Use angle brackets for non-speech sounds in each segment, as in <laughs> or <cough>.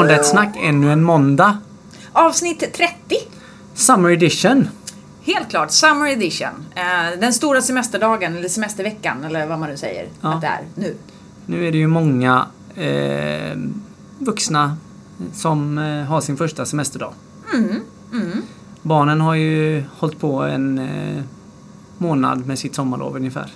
Barnrättssnack ännu en måndag. Avsnitt 30. Summer edition. Helt klart, Summer Edition. Eh, den stora semesterdagen, eller semesterveckan, eller vad man nu säger Ja. att det är nu. Nu är det ju många eh, vuxna som eh, har sin första semesterdag. Barnen har ju hållit på en eh, månad med sitt sommarlov ungefär.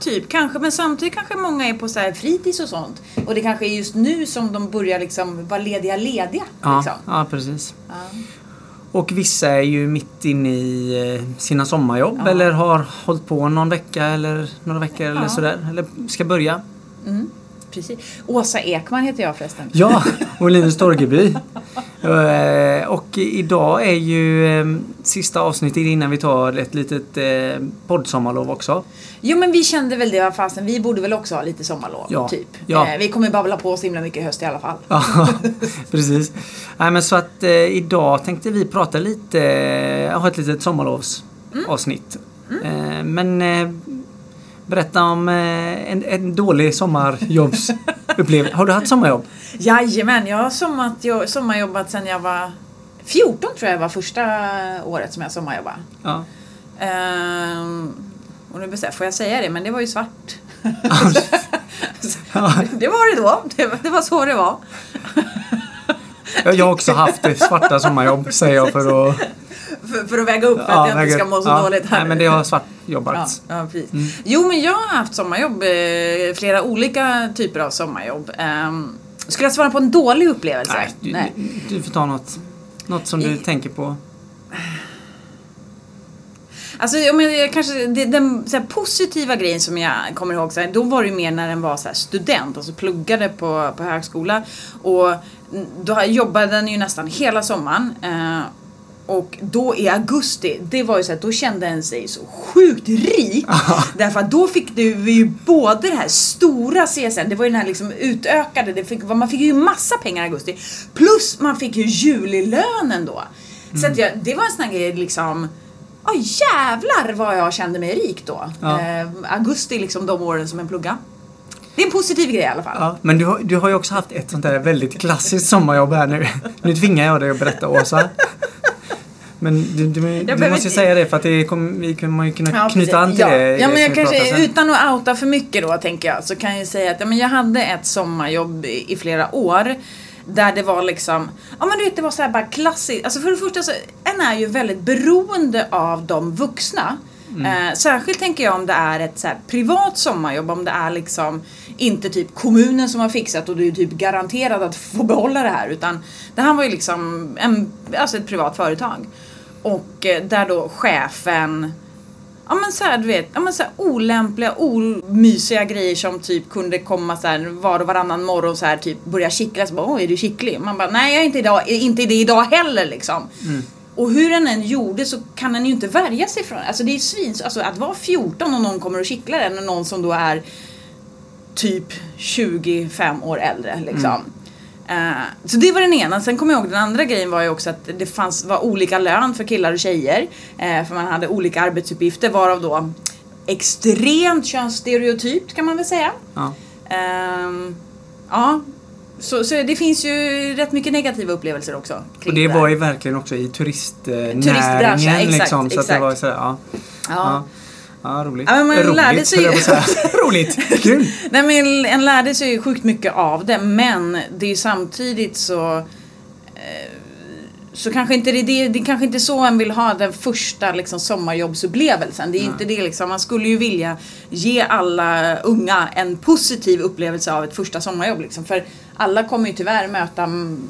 Typ kanske. Men samtidigt kanske många är på så här fritids och sånt. Och det kanske är just nu som de börjar liksom vara lediga, lediga. Ja, Liksom. ja precis. Ja. Och vissa är ju mitt inne i eh, sina sommarjobb Ja. eller har hållit på någon vecka eller några veckor eller sådär. Eller ska börja. Mm, precis. Åsa Ekman heter jag förresten. Ja, <laughs> och Linus Torgeby. Eh, och idag är ju eh, sista avsnittet innan vi tar ett litet eh, poddsommarlov också. Jo men vi kände väl det, fasen, vi borde väl också ha lite sommarlov. Ja. Typ. Ja. Eh, vi kommer babbla på så himla mycket i höst i alla fall. Ja, <laughs> precis. Nej, men så att idag tänkte vi prata lite, ha ett litet sommarlovsavsnitt. Eh, men eh, berätta om en, en dålig sommarjobbsupplevelse. Har du haft sommarjobb? Jajamän, jag har sommat, jag, sommarjobbat sedan jag var 14 tror jag var första året som jag sommarjobbade. Ja. Ehm, och nu bestämmer, får jag säga det? Men det var ju svart. Ja. <laughs> det var det då. Det var, det var så det var. Jag har också haft det svarta sommarjobb säger jag för att... För, för att väga upp för att jag inte ska må så ja, dåligt här. Nej men det har Ja, svartjobbats. ja, precis. Jo, men jag har haft sommarjobb, eh, flera olika typer av sommarjobb. Um, skulle jag svara på en dålig upplevelse? Nej, du, Du, du får ta något, något som du I- tänker på. Alltså, om jag, jag kanske, det, den här, positiva grejen som jag kommer ihåg, så här, då var det ju mer när den var så här, student, alltså pluggade på, på högskola. Och då jobbade den ju nästan hela sommaren. Eh, och då i augusti, det var ju så att då kände en sig så sjukt rik. därför att då fick du ju både det här stora CSN, det var ju den här liksom utökade, det fick, man fick ju massa pengar i augusti. Plus man fick ju julilönen då. Så att jag, det var en sån här grej liksom Ja jävlar vad jag kände mig rik då. Ja. Eh, augusti liksom de åren som en plugga. Det är en positiv grej i alla fall. Ja, men du har, du har ju också haft ett sånt där väldigt klassiskt sommarjobb här nu. Nu tvingar jag dig att berätta Åsa. Men du, du, du måste ju inte- säga det för att det kom, vi kommer ju kunna Ja, knyta an till precis. det. Ja, ja men jag kanske, utan att outa för mycket då tänker jag, så kan jag ju säga att ja, men jag hade ett sommarjobb i, i flera år. Där det var liksom, ja men du vet det var så här bara klassiskt. Alltså för det första så, en är ju väldigt beroende av de vuxna. Eh, särskilt tänker jag om det är ett så här privat sommarjobb, om det är liksom inte typ kommunen som har fixat och du är typ garanterad att få behålla det här. Utan det här var ju liksom en, alltså ett privat företag. Och eh, där då chefen Ja men såhär du vet, ja men såhär olämpliga, omysiga grejer som typ kunde komma så här var och varannan morgon så här typ börja kittla så bara åh är du kittlig? Man bara nej jag är inte idag, inte det idag heller liksom. Och hur den än gjorde så kan den ju inte värja sig från Alltså det är svins, alltså att vara 14 och någon kommer och kittlar en och någon som då är typ 25 år äldre liksom. Eh, så det var den ena. Sen kommer jag ihåg den andra grejen var ju också att det fanns, var olika lön för killar och tjejer. eh, för man hade olika arbetsuppgifter varav då extremt könsstereotypt kan man väl säga. Ja. Ehm, ja, så, så det finns ju rätt mycket negativa upplevelser också. Och det där. var ju verkligen också i turistnäringen. Turistbranschen, exakt, liksom, så att det exakt. var sådär, ja. Ja. Ja, ja roligt. Ja, men man roligt, lärde sig ju- <laughs> roligt! Kul! <laughs> Nej men en lärde sig ju sjukt mycket av det men det är ju samtidigt så eh, så kanske inte det, det, det kanske inte är så en vill ha den första liksom, sommarjobbsupplevelsen. Det är inte det liksom. Man skulle ju vilja ge alla unga en positiv upplevelse av ett första sommarjobb. Liksom. För alla kommer ju tyvärr möta mm,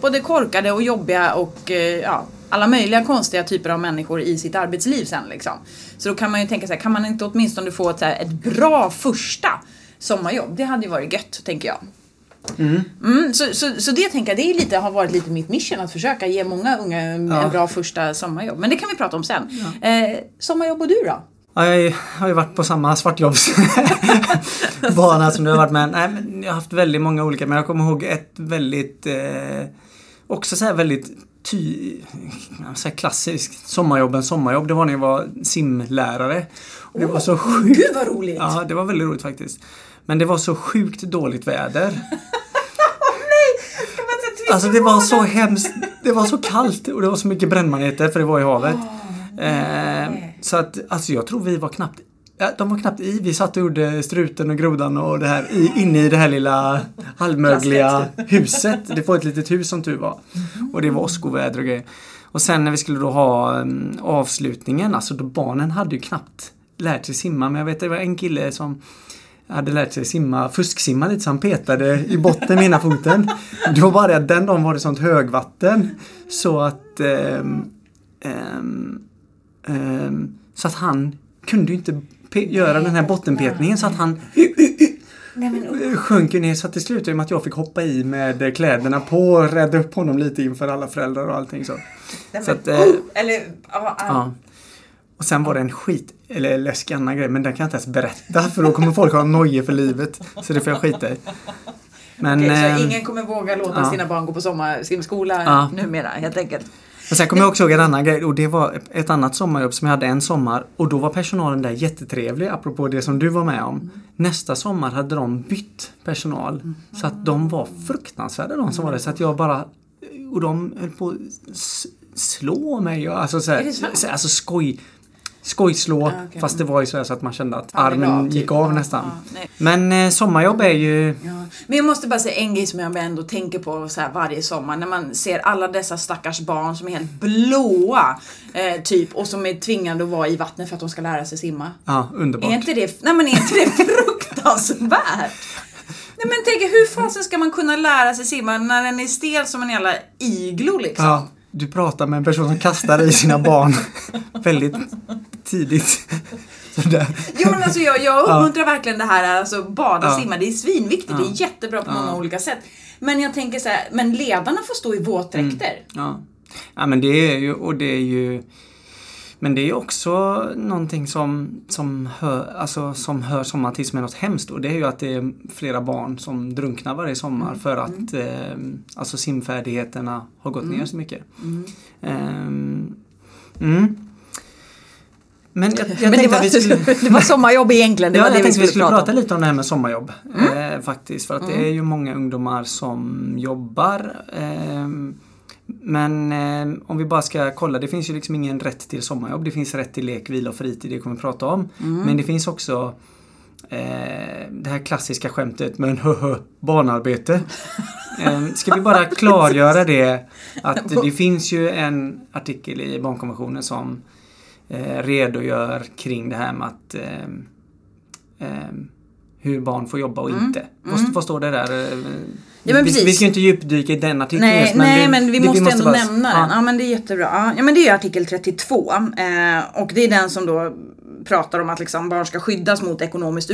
både korkade och jobbiga och eh, ja, alla möjliga konstiga typer av människor i sitt arbetsliv sen liksom. Så då kan man ju tänka så här, kan man inte åtminstone få ett, här, ett bra första sommarjobb? Det hade ju varit gött, tänker jag. Mm, så, så, så det tänker jag, det är lite, har varit lite mitt mission att försöka ge många unga en Ja. bra första sommarjobb. Men det kan vi prata om sen. Eh, sommarjobb och du då? Ja, jag har ju varit på samma svartjobbsbana <laughs> som du har varit med. Nej, men jag har haft väldigt många olika, men jag kommer ihåg ett väldigt eh, också så här väldigt ty, jag säga klassiskt sommarjobben sommarjobb. Det var när jag var simlärare. Och det var så sjukt. Gud vad roligt! Ja, det var väldigt roligt faktiskt. Men det var så sjukt dåligt väder. <laughs> Alltså det var så hemskt. Det var så kallt och det var så mycket brännmaneter för det var i havet. Eh, så att, alltså jag tror vi var knappt de var knappt i. Vi satt och gjorde struten och grodan och det här i, inne i det här lilla halvmögliga huset. Det var ett litet hus som tur var. Och det var åskoväder och grejer. Och sen när vi skulle då ha um, avslutningen, alltså då barnen hade ju knappt lärt sig simma. Men jag vet det var en kille som hade lärt sig simma, fusksimma lite så han petade i botten med ena foten. Det var bara det att den dagen var det sånt högvatten så att ehm, ehm, så att han kunde ju inte göra den här bottenpetningen så att han Nej, men, sjönk ju ner så att det slutade med att jag fick hoppa i med kläderna på och rädda upp honom lite inför alla föräldrar och allting så. nej, så att, eh, oh, eller, ja, ja. Och sen var det en skit, eller läskig annan grej, men den kan jag inte ens berätta för då kommer folk ha nojor för livet. Så det får jag skita i. Men, Okej, eh, så ingen kommer våga låta ja. sina barn gå på sommarsimskola Ja. numera helt enkelt. Men sen kommer jag också ihåg en annan grej och det var ett annat sommarjobb som jag hade en sommar och då var personalen där jättetrevlig apropå det som du var med om. Nästa sommar hade de bytt personal så att de var fruktansvärda de som var där. Så att jag bara och de höll på att slå mig alltså så Är här, alltså skoj skojslå Ja, okej. fast det var ju så, att man kände att Armen av, typ. gick av Ja, nästan. ja. Men eh, sommarjobb är ju Ja. Men jag måste bara säga en grej som jag ändå tänker på så här varje sommar när man ser alla dessa stackars barn som är helt blåa eh, typ och som är tvingade att vara i vattnet för att de ska lära sig simma. ja, underbart. Är inte det, nej men är inte det <laughs> fruktansvärt? Nej men tänk hur fasen ska man kunna lära sig simma när den är stel som en jävla iglo liksom? Ja, du pratar med en person som kastar i sina barn <laughs> väldigt tidigt. <laughs> Sådär. Jo men alltså jag, jag uppmuntrar verkligen det här, alltså bada, Ja. simma, det är svinviktigt, det Ja. är jättebra på Ja. många olika sätt. Men jag tänker så här, men ledarna får stå i våtdräkter. Ja. ja, men det är ju, och det är ju men det är också någonting som, som, hör, alltså, som hör sommaren till som är något hemskt och det är ju att det är flera barn som drunknar varje sommar för att eh, alltså simfärdigheterna har gått ner så mycket. Mm. Men jag, <laughs> jag men det var, vi skulle... <laughs> det var sommarjobb egentligen, det ja, var jag det vi tänkte skulle, vi skulle prata om. Mm. lite om det här med sommarjobb. Eh, faktiskt, för att det är ju många ungdomar som jobbar. ehm, men eh, om vi bara ska kolla, det finns ju liksom ingen rätt till sommarjobb. Det finns rätt till lek, vila och fritid, det kommer vi prata om. Mm. Men det finns också eh, det här klassiska skämtet med en höhö barnarbete. <laughs> eh, ska vi bara klargöra det att <laughs> det finns ju en artikel i barnkonventionen som eh, redogör kring det här med att eh, hur barn får jobba och inte. Vad, vad står det där? Eh, Ja, men vi, precis. vi ska inte djupdyka i den artikeln Nej, just, nej det- men vi det- måste, ändå bara- nämna den. Ja men det är jättebra. Ja, men det är artikel 32. Eh, och det är den som då pratar om att liksom barn ska skyddas mot ekonomiskt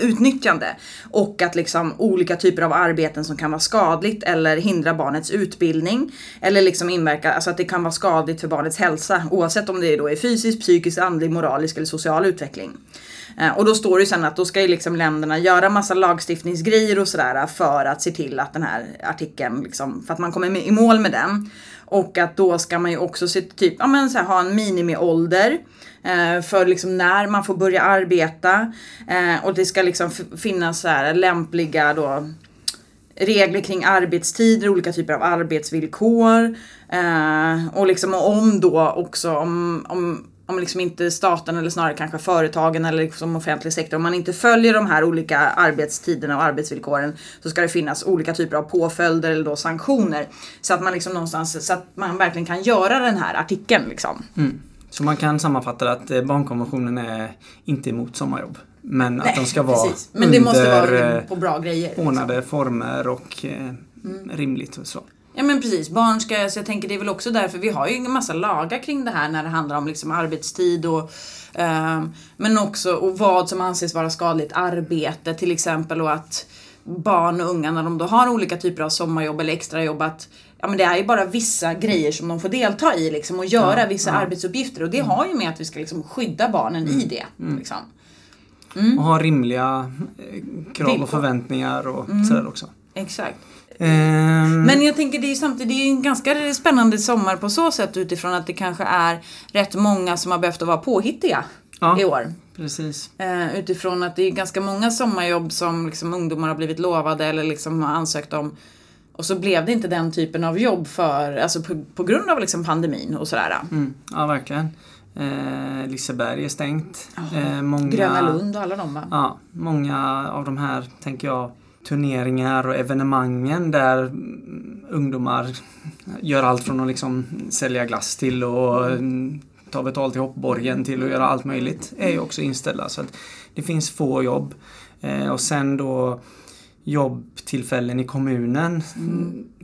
utnyttjande. Och att liksom olika typer av arbeten som kan vara skadligt eller hindra barnets utbildning. Eller liksom inverka, alltså att det kan vara skadligt för barnets hälsa. Oavsett om det då är fysisk, psykisk, andlig, moralisk eller social utveckling. Eh, och då står det ju sen att då ska ju liksom länderna göra massa lagstiftningsgrejer och sådär för att se till att den här artikeln, liksom, för att man kommer i mål med den. Och att då ska man ju också se, typ, ja, men så här, ha en minimiålder eh, för liksom när man får börja arbeta. Eh, och det ska liksom finnas så här lämpliga då regler kring arbetstider, olika typer av arbetsvillkor. Eh, och liksom om då också om, om, om liksom inte staten eller snarare kanske företagen eller liksom offentlig sektor, om man inte följer de här olika arbetstiderna och arbetsvillkoren så ska det finnas olika typer av påföljder eller då sanktioner. Så att man liksom någonstans, så att man verkligen kan göra den här artikeln liksom. Mm. Så man kan sammanfatta att eh, barnkonventionen är inte emot sommarjobb. Men att de ska vara precis. Men det måste under vara eh, på bra grejer. liksom. ordnade former och eh, Mm. rimligt och så. Ja men precis, barn ska, så jag tänker det är väl också därför vi har ju en massa lagar kring det här när det handlar om liksom arbetstid och ehm, men också och vad som anses vara skadligt arbete till exempel och att barn och unga när de då har olika typer av sommarjobb eller extrajobb att ja men det är ju bara vissa grejer som de får delta i liksom och göra Ja, vissa ja. arbetsuppgifter och det har ju med att vi ska liksom skydda barnen i det. Liksom. Och ha rimliga eh, krav och förväntningar och Mm. sådär också. Exakt. Ehm, Men jag tänker det är ju samtidigt det är en ganska spännande sommar på så sätt utifrån att det kanske är rätt många som har behövt att vara påhittiga Ja. i år. Precis. Eh, utifrån att det är ganska många sommarjobb som liksom ungdomar har blivit lovade eller liksom har ansökt om. Och så blev det inte den typen av jobb för, alltså på, på grund av liksom pandemin och sådär. Mm, ja, verkligen. Eh, Liseberg är stängt. Eh, många, Gröna Lund och alla de va? Ja, många av de här, tänker jag, turneringar och evenemangen där mm, ungdomar gör allt från att liksom sälja glass till och mm, ta betalt i hoppborgen till att göra allt möjligt är ju också inställda. Så att det finns få jobb. Eh, och sen då jobbtillfällen i kommunen,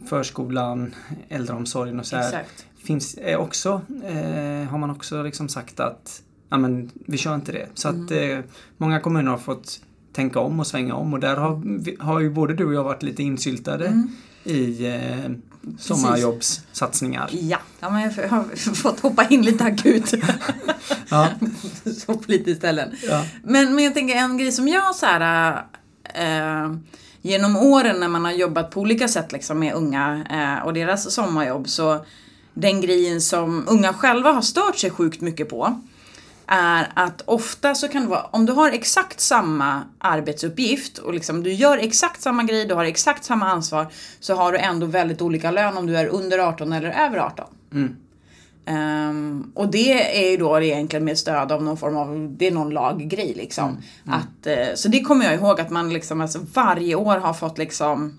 förskolan, äldreomsorgen och så här finns är också, eh, har man också liksom sagt att ja, men, vi kör inte det. Så att eh, många kommuner har fått tänka om och svänga om och där har, vi, har ju både du och jag varit lite insyltade i eh, sommarjobbssatsningar. Ja, ja men jag har fått hoppa in lite akut. <laughs> Ja. <laughs> så på lite ställen. Ja. Men, men jag tänker en grej som jag så här, eh, genom åren när man har jobbat på olika sätt liksom med unga eh, och deras sommarjobb så den grejen som unga själva har stört sig sjukt mycket på är att ofta så kan det vara, om du har exakt samma arbetsuppgift och liksom du gör exakt samma grej, du har exakt samma ansvar så har du ändå väldigt olika lön om du är under 18 eller över 18. Mm. Ehm, och det är ju då egentligen med stöd av någon form av, det är någon laggrej liksom. Att, eh, så det kommer jag ihåg att man liksom alltså varje år har fått liksom,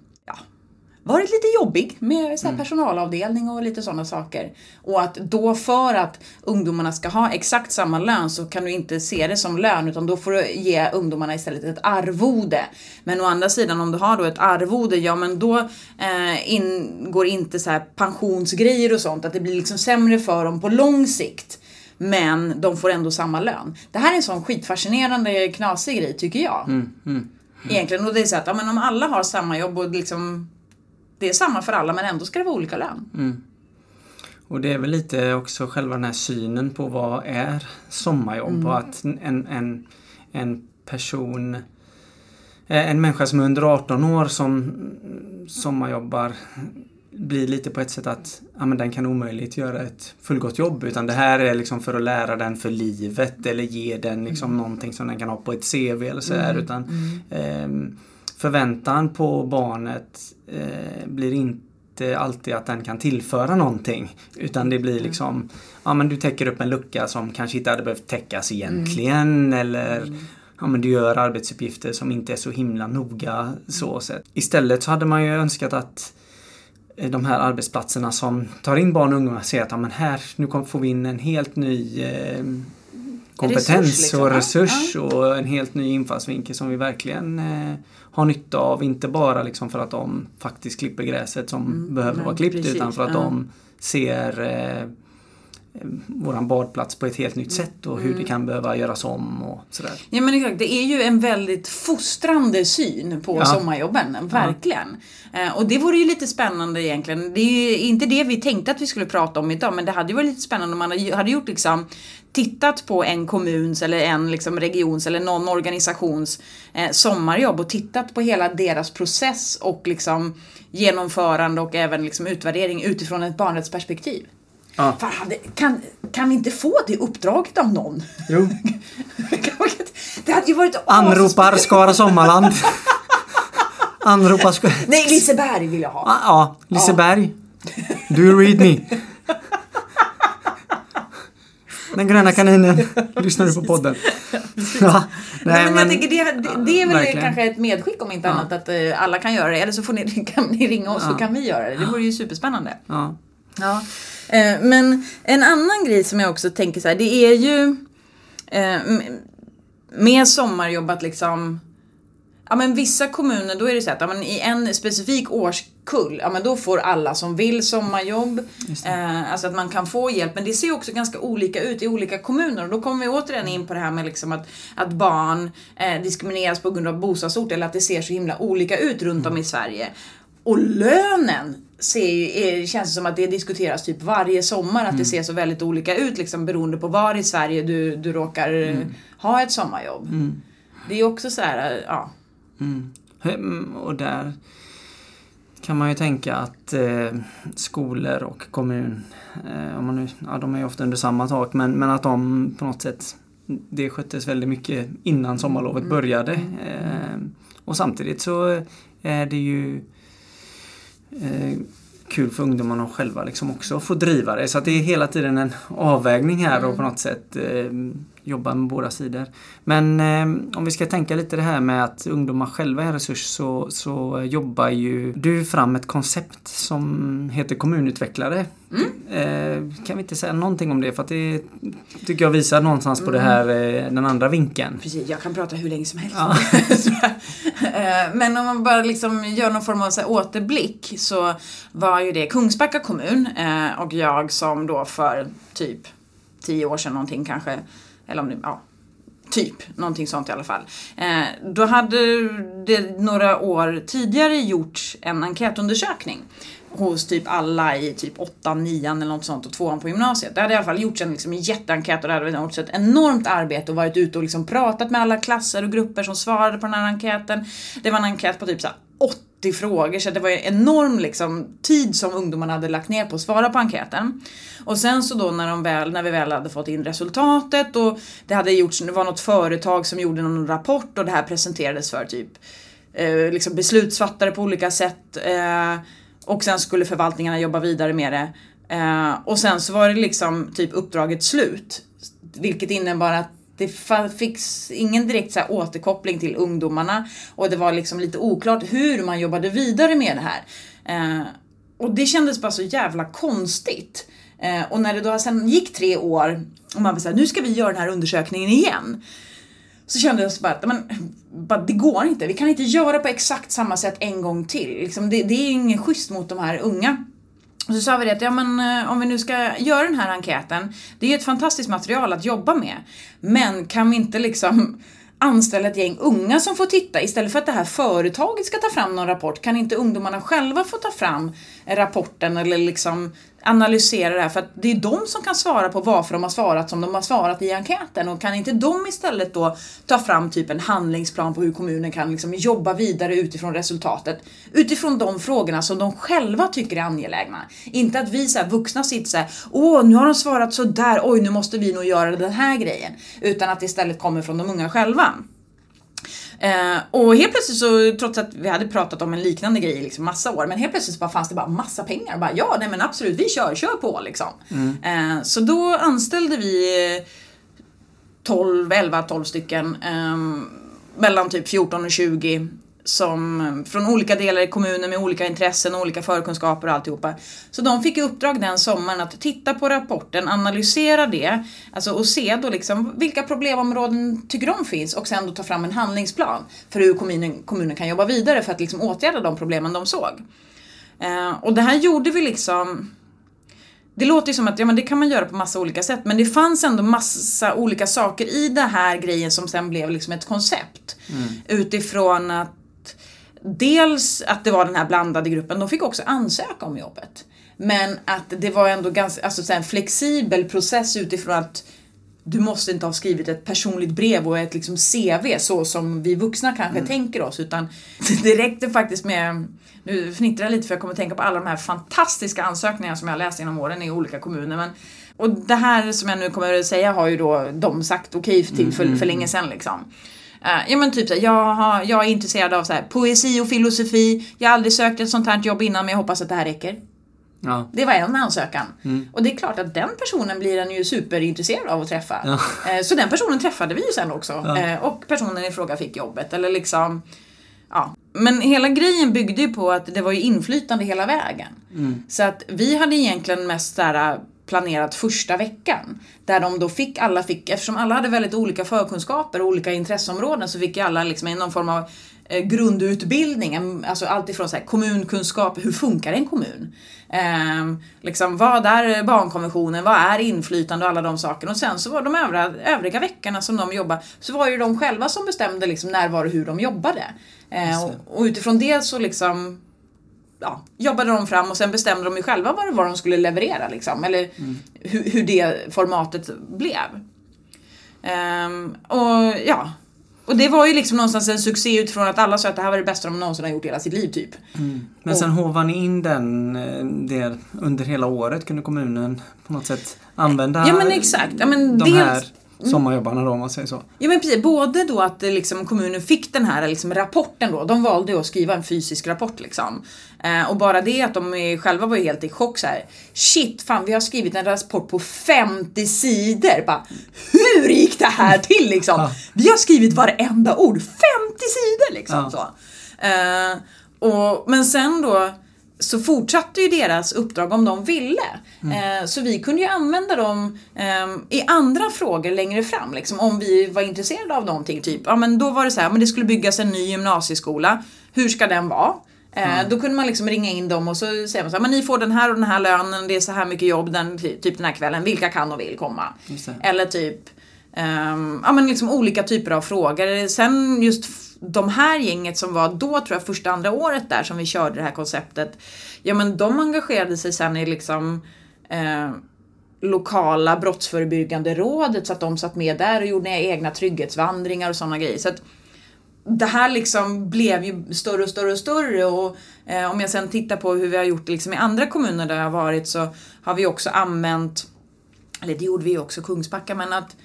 varit lite jobbig med så här, personalavdelning och lite sådana saker. Och att då för att ungdomarna ska ha exakt samma lön så kan du inte se det som lön utan då får du ge ungdomarna istället ett arvode. Men å andra sidan om du har då ett arvode, ja men då eh, ingår inte så här pensionsgrejer och sånt, att det blir liksom sämre för dem på lång sikt. Men de får ändå samma lön. Det här är en sån skitfascinerande knasig grej tycker jag. Mm. Egentligen, och det är så att ja, men om alla har samma jobb och liksom det är samma för alla men ändå ska det vara olika lön. Och det är väl lite också själva den här synen på vad är sommarjobb? Och att en, en, en person eh, en människa som är under 18 år som sommarjobbar blir lite på ett sätt att ja, men den kan omöjligt göra ett fullgott jobb utan det här är liksom för att lära den för livet eller ge den liksom någonting som den kan ha på ett CV eller så här utan ehm, förväntan på barnet eh, blir inte alltid att den kan tillföra någonting. Utan det blir liksom, ja men du täcker upp en lucka som kanske inte hade behövt täckas egentligen eller ja men du gör arbetsuppgifter som inte är så himla noga så sett. Istället så hade man ju önskat att eh, de här arbetsplatserna som tar in barn och ungdomar ser att ja, men här, nu får vi in en helt ny eh, kompetens Resurs, liksom. och Ja, resurs och en helt ny infallsvinkel som vi verkligen eh, har nytta av. Inte bara liksom för att de faktiskt klipper gräset som behöver nej, vara klippt precis, utan för att ja. de ser eh, våran badplats på ett helt nytt sätt och hur det kan behöva göras om och sådär. Ja men exakt, det är ju en väldigt fostrande syn på Ja. sommarjobben, verkligen. Eh, och det vore ju lite spännande egentligen. Det är ju inte det vi tänkte att vi skulle prata om idag, men det hade ju varit lite spännande om man hade- hade gjort liksom tittat på en kommuns eller en liksom regions eller någon organisations eh, sommarjobb och tittat på hela deras process och liksom genomförande och även liksom utvärdering utifrån ett barnrättsperspektiv. Ja. Fan, kan, kan vi inte få det uppdraget av någon? Jo. <laughs> Det hade ju varit Anropar Skara Sommarland. Anropar Skara... Nej, Liseberg vill jag ha. Ja, ja, Liseberg. Do you read me? Den gröna kaninen. Lyssnar du på podden? Ja, Nej, men jag tänker det, det, det är väl verkligen. kanske ett medskick om inte annat att eh, alla kan göra det. Eller så får ni, <laughs> kan ni ringa oss så kan vi göra det. Det vore ju superspännande. Ja. Ja. Eh, men en annan grej som jag också tänker så här, det är ju eh, med sommarjobb att liksom Ja men vissa kommuner då är det så att ja, men i en specifik årskull, ja men då får alla som vill sommarjobb. Eh, alltså att man kan få hjälp. Men det ser också ganska olika ut i olika kommuner. Och då kommer vi återigen in på det här med liksom att, att barn eh, diskrimineras på grund av bostadsort. Eller att det ser så himla olika ut runt om i Sverige. Och lönen ser känns som att det diskuteras typ varje sommar. Att det ser så väldigt olika ut liksom beroende på var i Sverige du, du råkar eh, ha ett sommarjobb. Det är också så här, ja. Mm, Och där kan man ju tänka att eh, skolor och kommun, eh, om man nu, ja, de är ju ofta under samma tak, men, men att de på något sätt det sköttes väldigt mycket innan sommarlovet Mm. började. Eh, och samtidigt så är det ju eh, kul för ungdomarna själva liksom också att få driva det. Så att det är hela tiden en avvägning här och Mm. på något sätt eh, jobba med båda sidor. Men eh, om vi ska tänka lite det här med att ungdomar själva är en resurs så, så jobbar ju du fram ett koncept som heter kommunutvecklare. Eh, kan vi inte säga någonting om det för att det tycker jag visar någonstans på det här, eh, den andra vinkeln. Precis, jag kan prata hur länge som helst. Ja. <laughs> Eh, Men om man bara liksom gör någon form av så återblick så var ju det Kungsbacka kommun eh, och jag som då för typ tio år sedan någonting kanske, eller om det, ja, Typ, någonting sånt i alla fall. Eh, då hade det några år tidigare gjorts en enkätundersökning hos typ alla i typ 8, 9 eller något sånt och tvåan på gymnasiet. Det hade i alla fall gjorts en liksom, jätteenkät och det hade gjorts ett enormt arbete och varit ute och liksom pratat med alla klasser och grupper som svarade på den här enkäten. Det var en enkät på typ såhär 80 frågor så det var ju enorm liksom, tid som ungdomarna hade lagt ner på att svara på enkäten. Och sen så då när, de väl, när vi väl hade fått in resultatet och det hade gjorts, det var något företag som gjorde någon rapport och det här presenterades för typ eh, liksom beslutsfattare på olika sätt. Eh, och sen skulle förvaltningarna jobba vidare med det. Eh, och sen så var det liksom typ uppdraget slut. Vilket innebar att det fanns fick ingen direkt så här återkoppling till ungdomarna och det var liksom lite oklart hur man jobbade vidare med det här. Eh, och det kändes bara så jävla konstigt. Eh, och när det då sen gick tre år och man var såhär, nu ska vi göra den här undersökningen igen. Så kände jag bara att men, bara, det går inte, vi kan inte göra på exakt samma sätt en gång till. Liksom, det, det är ingen schysst mot de här unga. Så sa vi det att ja, men, eh, om vi nu ska göra den här enkäten, det är ju ett fantastiskt material att jobba med. Men kan vi inte liksom <laughs> anställa ett gäng unga som får titta istället för att det här företaget ska ta fram någon rapport? Kan inte ungdomarna själva få ta fram rapporten eller liksom analysera det här? För att det är de som kan svara på varför de har svarat som de har svarat i enkäten och kan inte de istället då ta fram typ en handlingsplan på hur kommunen kan liksom jobba vidare utifrån resultatet utifrån de frågorna som de själva tycker är angelägna. Inte att vi så här, vuxna sitter så här, åh nu har de svarat så där, oj nu måste vi nog göra den här grejen. Utan att det istället kommer från de unga själva. Eh, och helt plötsligt så, trots att vi hade pratat om en liknande grej i liksom massa år, men helt plötsligt så bara fanns det bara massa pengar. Bara, ja, nej men absolut, vi kör, kör på liksom. Eh, så då anställde vi eh, 12, 11, 12 stycken ehm, mellan typ 14 och 20 som från olika delar i kommunen med olika intressen och olika förkunskaper och alltihopa. Så de fick i uppdrag den sommaren att titta på rapporten, analysera det alltså och se då liksom vilka problemområden tycker de finns och sen då ta fram en handlingsplan för hur kommunen, kommunen kan jobba vidare för att liksom åtgärda de problemen de såg. Eh, och det här gjorde vi liksom det låter ju som att ja, men det kan man göra på massa olika sätt men det fanns ändå massa olika saker i den här grejen som sen blev liksom ett koncept. Utifrån att dels att det var den här blandade gruppen, de fick också ansöka om jobbet. Men att det var ändå ganska, alltså en flexibel process utifrån att du måste inte ha skrivit ett personligt brev och ett liksom CV så som vi vuxna kanske tänker oss utan <laughs> det räckte faktiskt med nu fnittrar jag lite för jag kommer att tänka på alla de här fantastiska ansökningarna som jag läst genom åren i olika kommuner. Men, och det här som jag nu kommer att säga har ju då de sagt okej till för, för länge sedan liksom. Eh, ja men typ såhär, jag, har, jag är intresserad av så här, poesi och filosofi. Jag har aldrig sökt ett sånt här jobb innan men jag hoppas att det här räcker. Ja. Det var en ansökan. Och det är klart att den personen blir en ju superintresserad av att träffa. Eh, Så den personen träffade vi ju sen också. Eh, Och personen i fråga fick jobbet. Eller liksom, ja. Men hela grejen byggde ju på att det var ju inflytande hela vägen. Så att vi hade egentligen mest där planerat första veckan. Där de då fick, alla fick, eftersom alla hade väldigt olika förkunskaper och olika intresseområden så fick ju alla liksom någon form av eh, grundutbildning, alltså allt ifrån så här, kommunkunskap, hur funkar en kommun? Ehm, liksom, vad är barnkonventionen, vad är inflytande och alla de sakerna. Och sen så var de övriga, övriga veckorna som de jobbade, så var ju de själva som bestämde liksom, när var och hur de jobbade. Ehm, och, och utifrån det så liksom ja, jobbade de fram och sen bestämde de ju själva vad det var de skulle leverera liksom. Eller hur, hur det formatet blev. Ehm, och ja, Och det var ju liksom någonstans en succé utifrån att alla sa att det här var det bästa de någonsin har gjort i hela sitt liv typ. Men sen hovar ni in den eh, där under hela året? Kunde kommunen på något sätt använda Ja men exakt. Ja, men de dels, här sommarjobbarna då om man säger så? Ja men precis, både då att eh, liksom, kommunen fick den här liksom, rapporten då, de valde att skriva en fysisk rapport liksom. Eh, och bara det att de eh, själva var ju helt i chock så här. Shit, fan vi har skrivit en rapport på 50 sidor. Bara, hur gick det här till liksom? Ja. Vi har skrivit varenda ord, 50 sidor liksom. Ja. Så. Eh, och, men sen då så fortsatte ju deras uppdrag om de ville. Eh, så vi kunde ju använda dem eh, i andra frågor längre fram. Liksom, om vi var intresserade av någonting. Typ, ja, men då var det så här, men det skulle byggas en ny gymnasieskola. Hur ska den vara? Eh, Då kunde man liksom ringa in dem och så säger man så här, men ni får den här och den här lönen, det är så här mycket jobb den, typ den här kvällen, vilka kan och vill komma? Eller typ Um, ja, men liksom olika typer av frågor. Sen just de här gänget som var då tror jag första andra året där som vi körde det här konceptet. Ja men de engagerade sig sen i liksom eh, lokala brottsförebyggande rådet så att de satt med där och gjorde egna trygghetsvandringar och sådana grejer. Så att det här liksom blev ju större och större och större och eh, om jag sen tittar på hur vi har gjort det liksom i andra kommuner där jag har varit så har vi också använt eller det gjorde vi ju också Kungsbacka, men att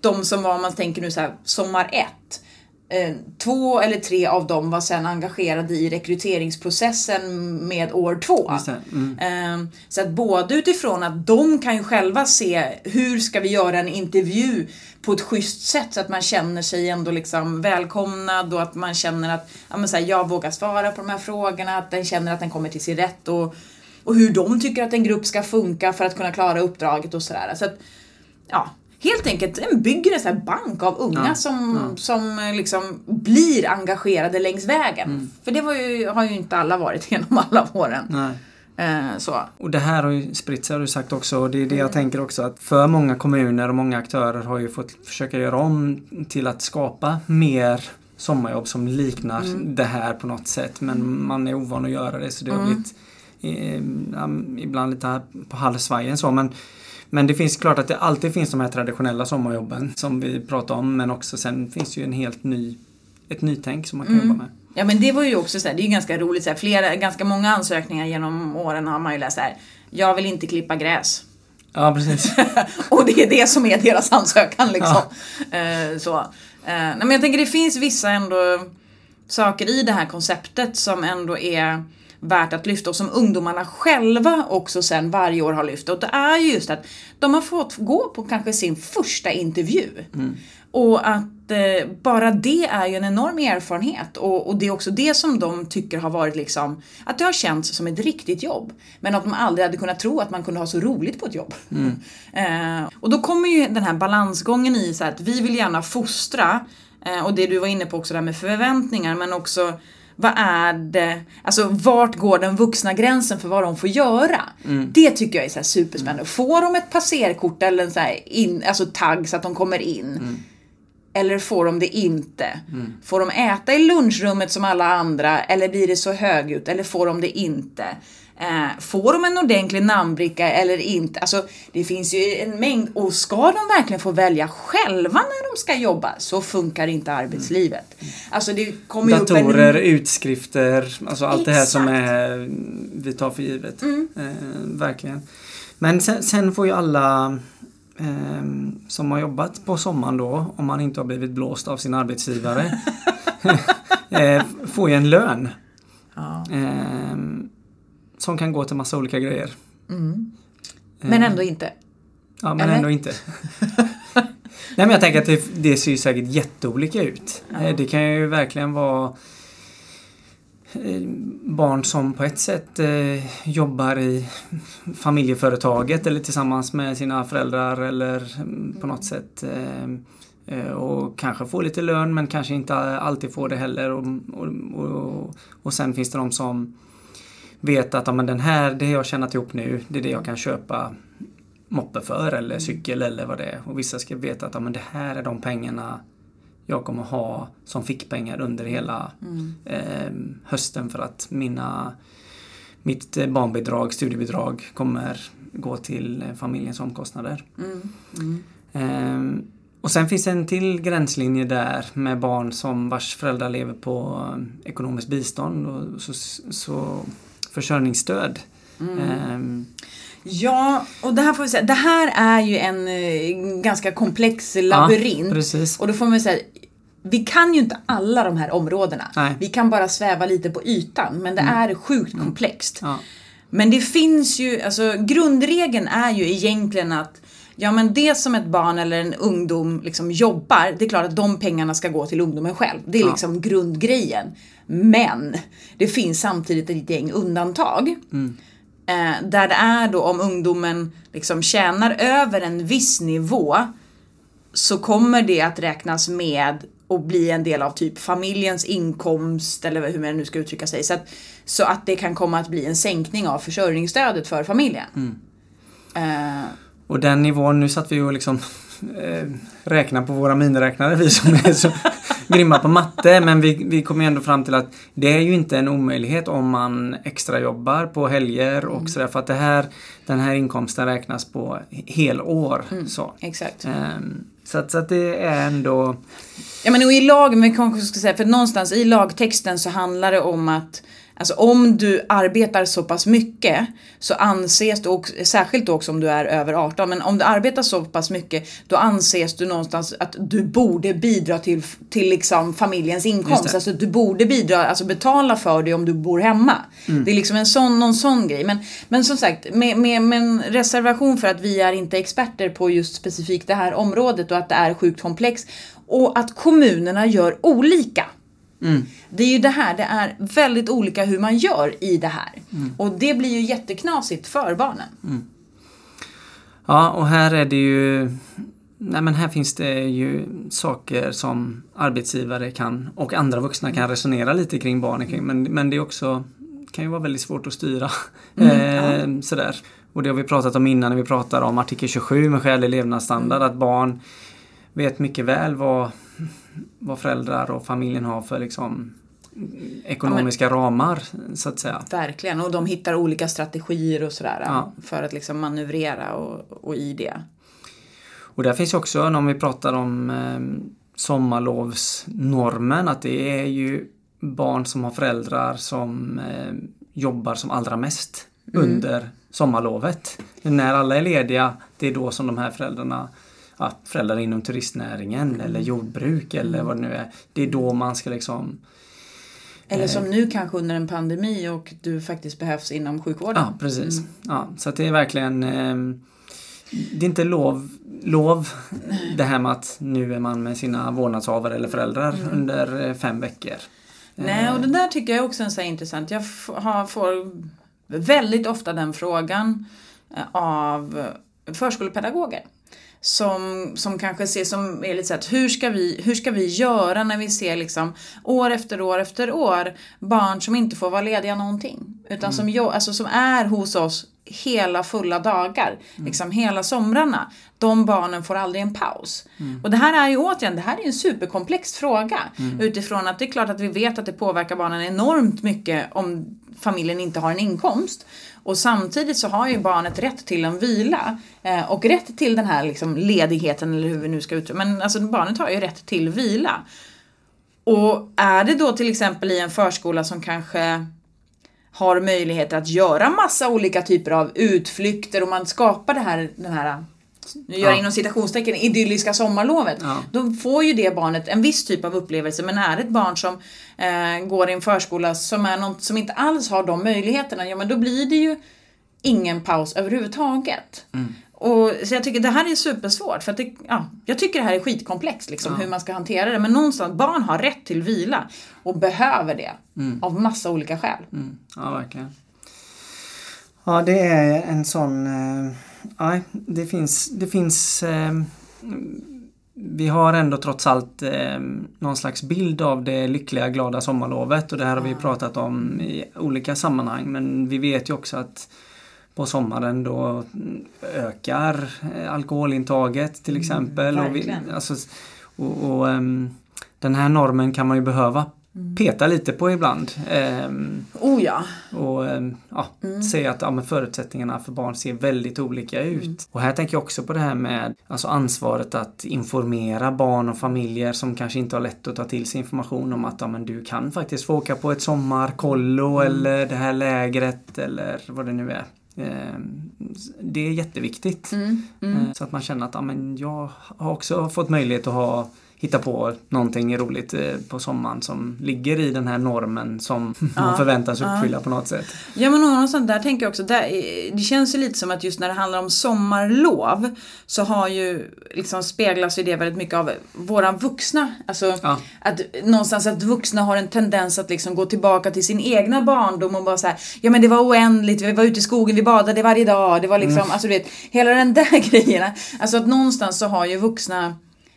de som var, om man tänker nu så här, sommar ett, eh, två eller tre av dem var sen engagerade i rekryteringsprocessen med år två. Mm. Eh, Så att både utifrån att de kan ju själva se hur ska vi göra en intervju på ett schysst sätt så att man känner sig ändå liksom välkomnad och att man känner att ja, så här, jag vågar svara på de här frågorna, att den känner att den kommer till sin rätt och, och hur de tycker att en grupp ska funka för att kunna klara uppdraget och sådär. Så att, ja, helt enkelt en bygger en sån här bank av unga Ja, som, ja. som eh, liksom blir engagerade längs vägen. Mm. För det ju, har ju inte alla varit <laughs> genom alla åren. Nej. Eh, så. Och det här har ju spritt sig har du sagt också och det är det Mm. jag tänker också att för många kommuner och många aktörer har ju fått försöka göra om till att skapa mer sommarjobb som liknar Mm. det här på något sätt men man är ovan att göra det så det har Mm. blivit eh, ibland lite på halvsvajen så men men det finns klart att det alltid finns de här traditionella sommarjobben som vi pratar om men också sen finns ju en helt ny ett nytänk som man kan Mm. jobba med. Ja men det var ju också så här, det är ju ganska roligt så här, flera, ganska många ansökningar genom åren har man ju läst så här. Jag vill inte klippa gräs. Ja precis. <laughs> Och det är det som är deras ansökan liksom. Eh, så. Eh, nej, men jag tänker det finns vissa ändå saker i det här konceptet som ändå är värt att lyfta och som ungdomarna själva också sen varje år har lyft. Och det är ju just att de har fått gå på kanske sin första intervju. Och att eh, bara det är ju en enorm erfarenhet och, och det är också det som de tycker har varit liksom, att det har känts som ett riktigt jobb. Men att de aldrig hade kunnat tro att man kunde ha så roligt på ett jobb. <laughs> eh, och då kommer ju den här balansgången i så att vi vill gärna fostra eh, och det du var inne på också där med förväntningar men också vad är det, alltså vart går den vuxna gränsen för vad de får göra? Det tycker jag är så superspännande. Får de ett passerkort eller en så in, alltså tagg så att de kommer in? Eller får de det inte? Får de äta i lunchrummet som alla andra eller blir det så högljutt? Eller får de det inte? Eh, får de en ordentlig namnbricka eller inte? Alltså det finns ju en mängd och ska de verkligen få välja själva när de ska jobba så funkar inte arbetslivet. Alltså det kommer upp en... Datorer, utskrifter, alltså allt det här som Exakt. är, vi tar för givet. Eh, verkligen. Men sen, sen får ju alla eh, som har jobbat på sommaren då, om man inte har blivit blåst av sin arbetsgivare, <laughs> <laughs> eh, får ju en lön. Ja. Eh, som kan gå till massa olika grejer. Men ändå inte. Ja, men Eller? ändå inte. <laughs> Nej, men jag tänker att det, det ser ju säkert jätteolika ut. Ja. Eh, Det kan ju verkligen vara eh, barn som på ett sätt eh, jobbar i familjeföretaget eller tillsammans med sina föräldrar eller mm, på något sätt eh, eh, och kanske får lite lön men kanske inte alltid får det heller och, och, och, och sen finns det de som vet att ja, men den här, det jag har tjänat ihop nu, det är det jag kan köpa moppe för eller cykel eller vad det är. Och vissa ska veta att ja, men det här är de pengarna jag kommer ha som fickpengar under hela eh, hösten för att mina mitt eh, barnbidrag, studiebidrag kommer gå till eh, familjens omkostnader. Mm. Mm. Ehm, Och sen finns en till gränslinje där med barn som vars föräldrar lever på eh, ekonomiskt bistånd och så, så försörjningsstöd. Ehm, Ja, och det här får vi säga, det här är ju en eh, ganska komplex labyrint. Ja, precis. Och då får man säga, vi kan ju inte alla de här områdena. Nej. Vi kan bara sväva lite på ytan, men det är sjukt komplext. ja. Men det finns ju, alltså grundregeln är ju egentligen att Ja men det som ett barn eller en ungdom liksom jobbar, det är klart att de pengarna ska gå till ungdomen själv. Det är Ja. liksom grundgrejen. Men det finns samtidigt ett gäng undantag. Eh, där det är då om ungdomen liksom tjänar över en viss nivå så kommer det att räknas med och bli en del av typ familjens inkomst eller hur man nu ska uttrycka sig. Så att, så att det kan komma att bli en sänkning av försörjningsstödet för familjen. Eh, Och den nivån, nu satt vi och liksom <laughs> eh, räknar på våra miniräknare vi som är så <laughs> grymma på matte. Men vi, vi kom ändå fram till att det är ju inte en omöjlighet om man extra jobbar på helger och sådär. För att det här, den här inkomsten räknas på helår. Så, exakt. Ehm, så, att, så att det är ändå... Ja men och i lag, men vi kanske ska säga, för någonstans i lagtexten så handlar det om att Alltså om du arbetar så pass mycket så anses du, och särskilt också om du är över 18, men om du arbetar så pass mycket då anses du någonstans att du borde bidra till, till liksom familjens inkomst. Alltså du borde bidra, alltså betala för det om du bor hemma. Det är liksom en sån, någon sån grej. Men, men som sagt, med, med, med en reservation för att vi är inte experter på just specifikt det här området och att det är sjukt komplext. Och att kommunerna gör olika. Det är ju det här, det är väldigt olika hur man gör i det här. Och det blir ju jätteknasigt för barnen. Ja, och här är det ju... Nej men här finns det ju saker som arbetsgivare kan och andra vuxna kan resonera lite kring barnen kring. Men, men det är också kan ju vara väldigt svårt att styra. <laughs> eh, sådär. Och det har vi pratat om innan när vi pratar om artikel 27 med skälig levnadsstandard. Att barn vet mycket väl vad, vad föräldrar och familjen har för liksom ekonomiska ramar så att säga. Verkligen, och de hittar olika strategier och sådär Ja. för att liksom manövrera och, och i det. Och där finns också, om vi pratar om eh, sommarlovsnormen, att det är ju barn som har föräldrar som eh, jobbar som allra mest under sommarlovet. När alla är lediga, det är då som de här föräldrarna Ja, föräldrar inom turistnäringen eller jordbruk eller vad det nu är. Det är då man ska liksom Eller som nu kanske under en pandemi och du faktiskt behövs inom sjukvården. Ja, precis. Ja, så att det är verkligen eh, Det är inte lov, lov det här med att nu är man med sina vårdnadshavare eller föräldrar under eh, fem veckor. Nej, och det där tycker jag också är så intressant. Jag har, får väldigt ofta den frågan eh, av förskolepedagoger. Som, som kanske ser som är lite så att hur ska, vi, hur ska vi göra när vi ser liksom år efter år efter år barn som inte får vara lediga någonting. Utan som, jo, alltså, som är hos oss hela fulla dagar, liksom hela somrarna. De barnen får aldrig en paus. Och det här är ju återigen, det här är en superkomplex fråga. Utifrån att det är klart att vi vet att det påverkar barnen enormt mycket om familjen inte har en inkomst. Och samtidigt så har ju barnet rätt till en vila eh, och rätt till den här liksom ledigheten eller hur vi nu ska uttrycka Men alltså barnet har ju rätt till vila. Och är det då till exempel i en förskola som kanske har möjligheter att göra massa olika typer av utflykter och man skapar det här, den här nu gör jag Ja. inom citationstecken, idylliska sommarlovet. Ja. Då får ju det barnet en viss typ av upplevelse. Men är det ett barn som eh, går i en förskola som, är något, som inte alls har de möjligheterna, ja men då blir det ju ingen paus överhuvudtaget. Och, så jag tycker det här är supersvårt. För att det, ja, jag tycker det här är skitkomplext liksom, hur man ska hantera det. Men någonstans, barn har rätt till vila och behöver det. Av massa olika skäl. Mm, ja, verkligen. Ja, det är en sån... Eh, ja, det finns... Det finns eh, vi har ändå trots allt eh, någon slags bild av det lyckliga, glada sommarlovet och det här har vi pratat om i olika sammanhang. Men vi vet ju också att på sommaren då ökar eh, alkoholintaget till exempel. och, vi, alltså, och, och ehm, Den här normen kan man ju behöva peta lite på ibland. Ehm, Oh ja. och ehm, ja, säga att ja, men förutsättningarna för barn ser väldigt olika ut. Och här tänker jag också på det här med alltså ansvaret att informera barn och familjer som kanske inte har lätt att ta till sig information om att ja, men du kan faktiskt få åka på ett sommarkollo eller det här lägret eller vad det nu är. Ehm, Det är jätteviktigt. Mm. Mm. Eh, Så att man känner att ja, men jag har också fått möjlighet att ha hitta på någonting roligt eh, på sommaren som ligger i den här normen som <laughs> man förväntas uppfylla på något sätt. Ja men någonstans där tänker jag också, där, eh, det känns ju lite som att just när det handlar om sommarlov så har ju liksom speglas ju det väldigt mycket av våra vuxna. Alltså Ja. att någonstans att vuxna har en tendens att liksom gå tillbaka till sin egna barndom och bara säga ja men det var oändligt, vi var ute i skogen, vi badade varje dag, det var liksom, alltså du vet, hela den där <laughs> grejen. Alltså att någonstans så har ju vuxna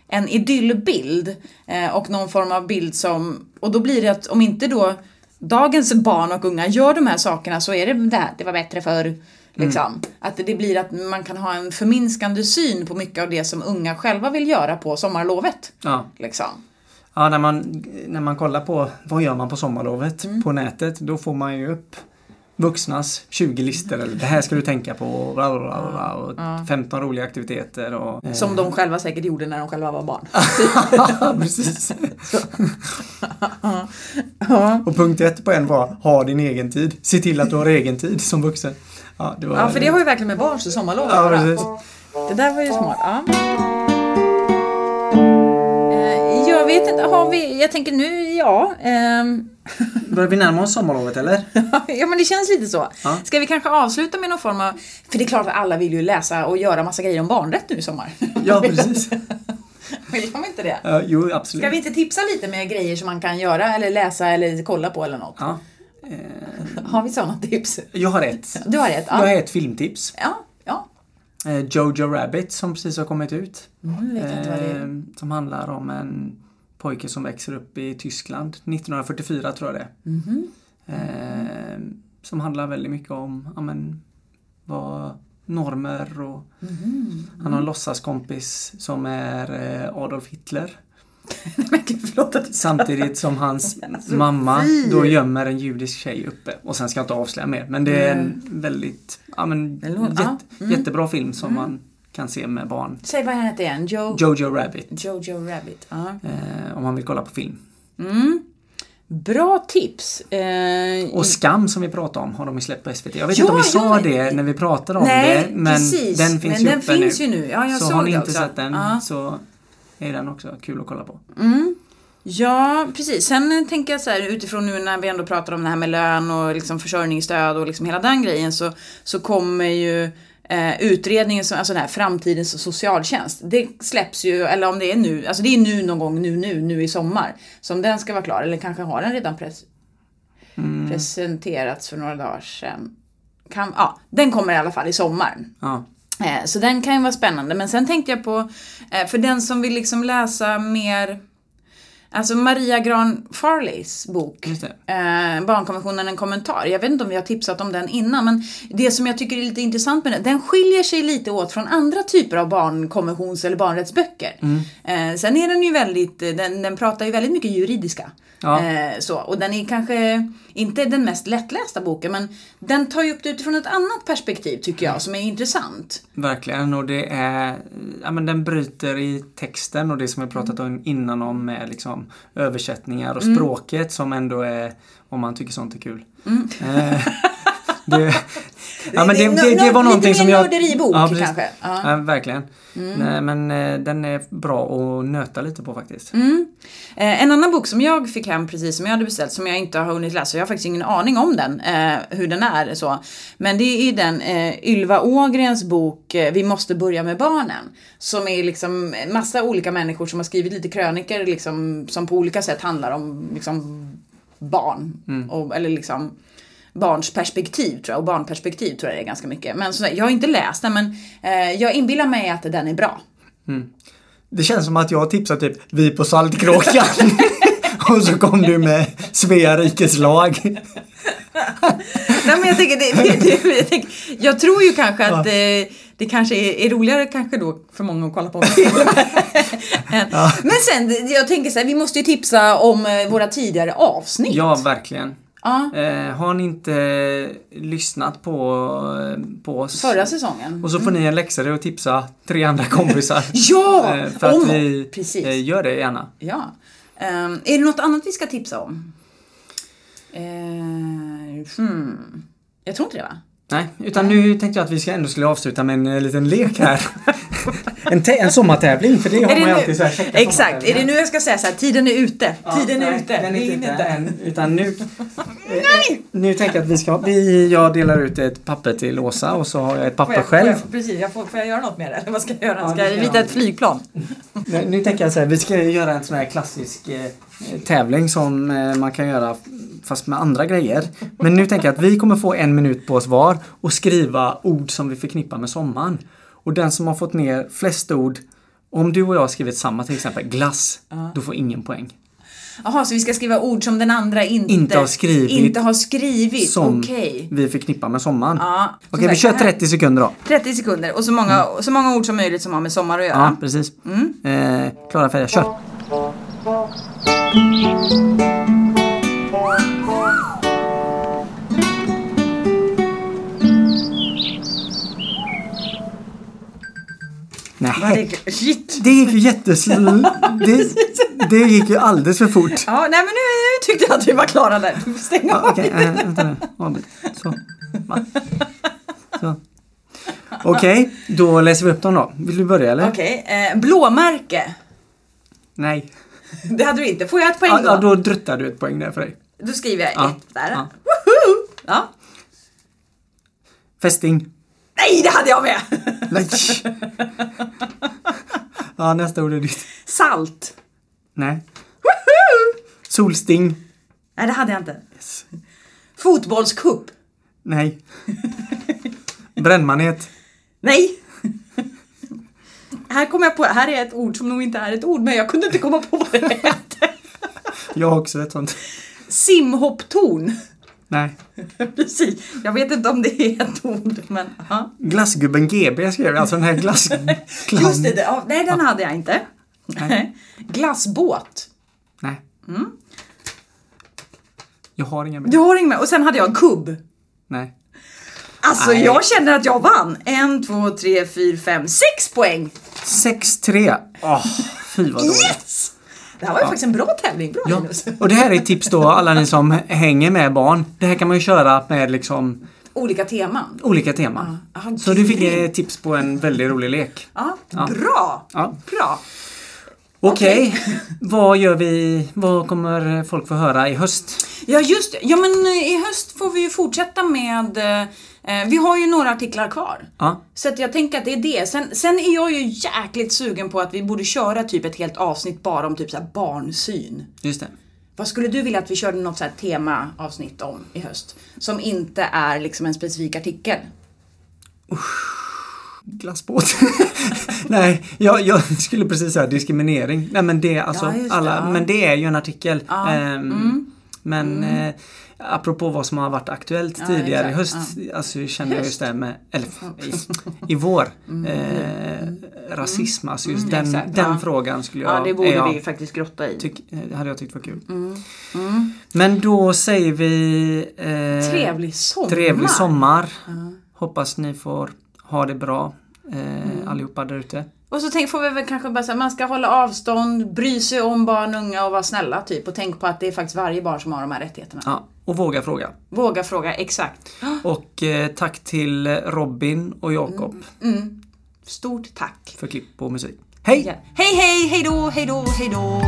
en idyllbild eh, och någon form av bild som, och då blir det att om inte då dagens barn och unga gör de här sakerna så är det det här, det var bättre förr. Liksom. Att det blir att man kan ha en förminskande syn på mycket av det som unga själva vill göra på sommarlovet. Ja. Liksom. Ja, när man, när man kollar på vad gör man på sommarlovet på nätet, då får man ju upp vuxnas 20 listor eller det här ska du tänka på och, bla, bla, bla, bla, och 15 roliga aktiviteter och... eh, Som de själva säkert gjorde när de själva var barn. <laughs> <laughs> Ja, precis. Och punkt ett på en var ha din egen tid. Se till att du har egen tid som vuxen. Ja, det var Ja, för det har ju verkligen med barns sommarlov Ja, precis. Det där var ju smart. Ja. Eh, Jag vet inte, har vi, jag tänker nu, ja. ehm, Börjar vi närma oss sommarlovet eller? <laughs> ja men det känns lite så. Ja. Ska vi kanske avsluta med någon form av, för det är klart att alla vill ju läsa och göra massa grejer om barnrätt nu i sommar. Ja, precis. <laughs> Vill de inte det? Ja, jo, absolut. Ska vi inte tipsa lite med grejer som man kan göra eller läsa eller kolla på eller något? Ja. Eh, <laughs> Har vi sådana tips? jag har ett. Du har ett? Jag har Ja. ett filmtips. Ja. ja. Eh, Jojo Rabbit som precis har kommit ut. Mm, vet jag inte vad det är. Eh, Som handlar om en pojke som växer upp i Tyskland 1944 tror jag det är. Mhm. eh, Som handlar väldigt mycket om ja, men, vad normer och Mhm. han har en låtsaskompis som är eh, Adolf Hitler. <laughs> Samtidigt som hans <laughs> mamma då gömmer en judisk tjej uppe. Och sen ska jag inte avslöja mer. Men det är en väldigt ja, men, jätte, mm. jättebra film som man kan se med barn. Säg vad han heter igen. Joe... Jojo Rabbit. Jojo Rabbit. Ja. Eh, om man vill kolla på film. Mm. Bra tips. Eh, Och Skam som vi pratade om har de ju släppt på SVT. Jag vet Ja, inte om vi sa ja. det när vi pratade om Nej, det. Men precis. den finns Men ju den uppe finns nu. ju nu. Ja, jag så såg har ni inte också. sett den Ja. så är den också kul att kolla på. Mm. Ja, precis. Sen tänker jag så här utifrån nu när vi ändå pratar om det här med lön och liksom försörjningsstöd och liksom hela den grejen så, så kommer ju eh, utredningen, som, alltså den här framtidens socialtjänst, det släpps ju, eller om det är nu, alltså det är nu någon gång nu, nu, nu i sommar som den ska vara klar, eller kanske har den redan press, Mm. presenterats för några dagar sedan. Kan, ja, den kommer i alla fall i sommar. Ja. Eh, Så den kan ju vara spännande. Men sen tänkte jag på, eh, för den som vill liksom läsa mer Alltså Maria Gran Farleys bok, eh, Barnkonventionen en kommentar. Jag vet inte om vi har tipsat om den innan, men det som jag tycker är lite intressant med den, den skiljer sig lite åt från andra typer av barnkonventions eller barnrättsböcker. Mm. Eh, sen är den ju väldigt, eh, den, den pratar ju väldigt mycket juridiska. Ja. Eh, så, och den är kanske inte den mest lättlästa boken, men den tar ju upp det utifrån ett annat perspektiv tycker jag, som är intressant. Verkligen och det är, ja men den bryter i texten och det som vi pratat om innan om med liksom översättningar och Mm. språket som ändå är, om man tycker sånt är kul. Mm. Eh, det, ja men det, Det- det, var lite någonting mer som jag... nörderibok precis. kanske. Ja. Mm. Ja, verkligen. Nej, men eh, den är bra att nöta lite på faktiskt. Mm. Eh, en annan bok som jag fick hem precis som jag hade beställt som jag inte har hunnit läsa, jag har faktiskt ingen aning om den, eh, hur den är så. Men det är den Ylva Ågrens bok Vi måste börja med barnen. Som är liksom massa olika människor som har skrivit lite kröniker liksom, som på olika sätt handlar om liksom, barn. Och, eller liksom barns perspektiv tror jag, och barnperspektiv tror jag det är ganska mycket. Men så, jag har inte läst den men eh, jag inbillar mig att den är bra. Det känns som att jag tipsar typ Vi på Saltkråkan. <laughs> och så kom du med Svea rikes lag. <laughs> Nej, men jag, tänker, det, det, det, jag, tänker, jag tror ju kanske att eh, Det kanske är, är roligare kanske då för många att kolla på <laughs> film. Men sen, jag tänker så här, vi måste ju tipsa om eh, våra tidigare avsnitt. Ja, verkligen. Ja, Eh, har ni inte lyssnat på, på oss förra säsongen. och så får ni en läxa och tipsa tre andra kompisar. <laughs> Ja! Eh, för att om, vi Precis. eh, gör det gärna. Ja. Ehm, är det något annat vi ska tipsa om? Uh, hmm. Jag tror inte det va? Nej, utan nu tänkte jag att vi ska ändå skulle avsluta med en eh, liten lek här. <laughs> en, en sommartävling, för det har Är man ju nu? alltid så här checka Exakt, är det nu jag ska säga så här, tiden är ute. Ja, tiden är ute. Den är inte ute inte. än. Utan nu... <laughs> nej! Nu tänker jag att vi ska... Vi, jag delar ut ett papper till Åsa och så har jag ett papper Får jag, själv. Får jag, precis, jag får, får jag göra något med det? Eller vad ska jag göra? Ja, Ska det jag rita ett flygplan? Nu, nu tänker jag så här, vi ska göra en sån här klassisk eh, tävling som eh, man kan göra fast med andra grejer. Men nu tänker jag att vi kommer få en minut på oss var och skriva ord som vi förknippar med sommaren. Och den som har fått ner flest ord, om du och jag har skrivit samma till exempel, glass, då får ingen poäng. Jaha, så vi ska skriva ord som den andra inte, Inte har skrivit. Inte har skrivit, Som okej. vi förknippar med sommaren. Ja, Okej, vi sagt, kör det här- 30 sekunder då. 30 sekunder och så många, så många ord som möjligt som har med sommar att Ja, göra. precis. Mm. Eh, klara, färdiga, kör! Nej, det, shit! det gick ju jättesl... <laughs> Det, det gick ju alldeles för fort. Ja, nej men nu, tyckte jag att vi var klara där. Ja, av. Okej, äh, vänta nu. Avbryt. Så. Va? Så. Okej, då läser vi upp dem då. Vill du börja eller? Okej, eh, blåmärke. Nej. Det hade du inte. Får jag ett poäng Ja, då? ja, då druttar du ett poäng där för dig. Då skriver jag Ja, ett där. ja. Woho! Ja. Fästing. Nej, det hade jag med! Nej. Ja, nästa ord är ditt. Salt. Nej. Woho! Solsting. Nej, det hade jag inte. Fotbollskupp. Nej. Brännmanet. Nej! Här kom jag på, här är ett ord som nog inte är ett ord, men jag kunde inte komma på vad det hette. Jag har också ett sånt. Simhopptorn. Nej. <laughs> Precis. Jag vet inte om det är ett ord, men ja. Glassgubben GB skrev jag. Alltså den här glass... <laughs> Just det, det nej den hade jag inte. Nej. Glassbåt. Nej. Mm. Jag har inga mer. Du har inget med. Och sen hade jag kubb. Nej. Alltså Nej. jag känner att jag vann. En, två, tre, fyra, fem, sex poäng. 6-3. Åh, fy vad dåligt. Yes! Det här var ju faktiskt en bra tävling. Bra Ja, Linus. och det här är ett tips då alla ni som hänger med barn. Det här kan man ju köra med liksom Olika teman. olika teman. Ja, ah, Så du fick ett tips på en väldigt rolig lek. Ja, Ja. bra. Ja. Bra. Okej, <laughs> vad gör vi? Vad kommer folk få höra i höst? Ja just. Ja men eh, i höst får vi ju fortsätta med eh, Vi har ju några artiklar kvar. Ja, Så att jag tänker att det är det. Sen, sen är jag ju jäkligt sugen på att vi borde köra typ ett helt avsnitt bara om typ så barnsyn. just det. Vad skulle du vilja att vi körde något så här temaavsnitt om i höst? Som inte är liksom en specifik artikel. Glassbåt. <laughs> Nej, jag, jag skulle precis säga diskriminering. Nej men det, alltså, Ja, det, alla, ja. men det är ju en artikel. Ja, Ehm, mm. Men eh, apropå vad som har varit aktuellt Ja, tidigare i höst. Alltså känner jag just det med, eller i, i vår, <laughs> eh, rasism. Alltså just den, Mm. exakt, den ja. frågan skulle jag, Ja, det borde jag, vi faktiskt grotta i. tyck, eh, det hade jag tyckt var kul. Mm. Mm. Men då säger vi eh, Trevlig sommar. trevlig sommar. Ja. Hoppas ni får ha det bra eh, Mm. allihopa där ute. Och så tänk, får vi väl kanske bara säga man ska hålla avstånd, bry sig om barn, unga och vara snälla typ. Och tänk på att det är faktiskt varje barn som har de här rättigheterna. Och våga fråga. Våga fråga, exakt. Och eh, tack till Robin och Jakob Mm. Stort tack. för klipp och musik. Hej! Ja. Hej hej, hej då, hej då, hej då.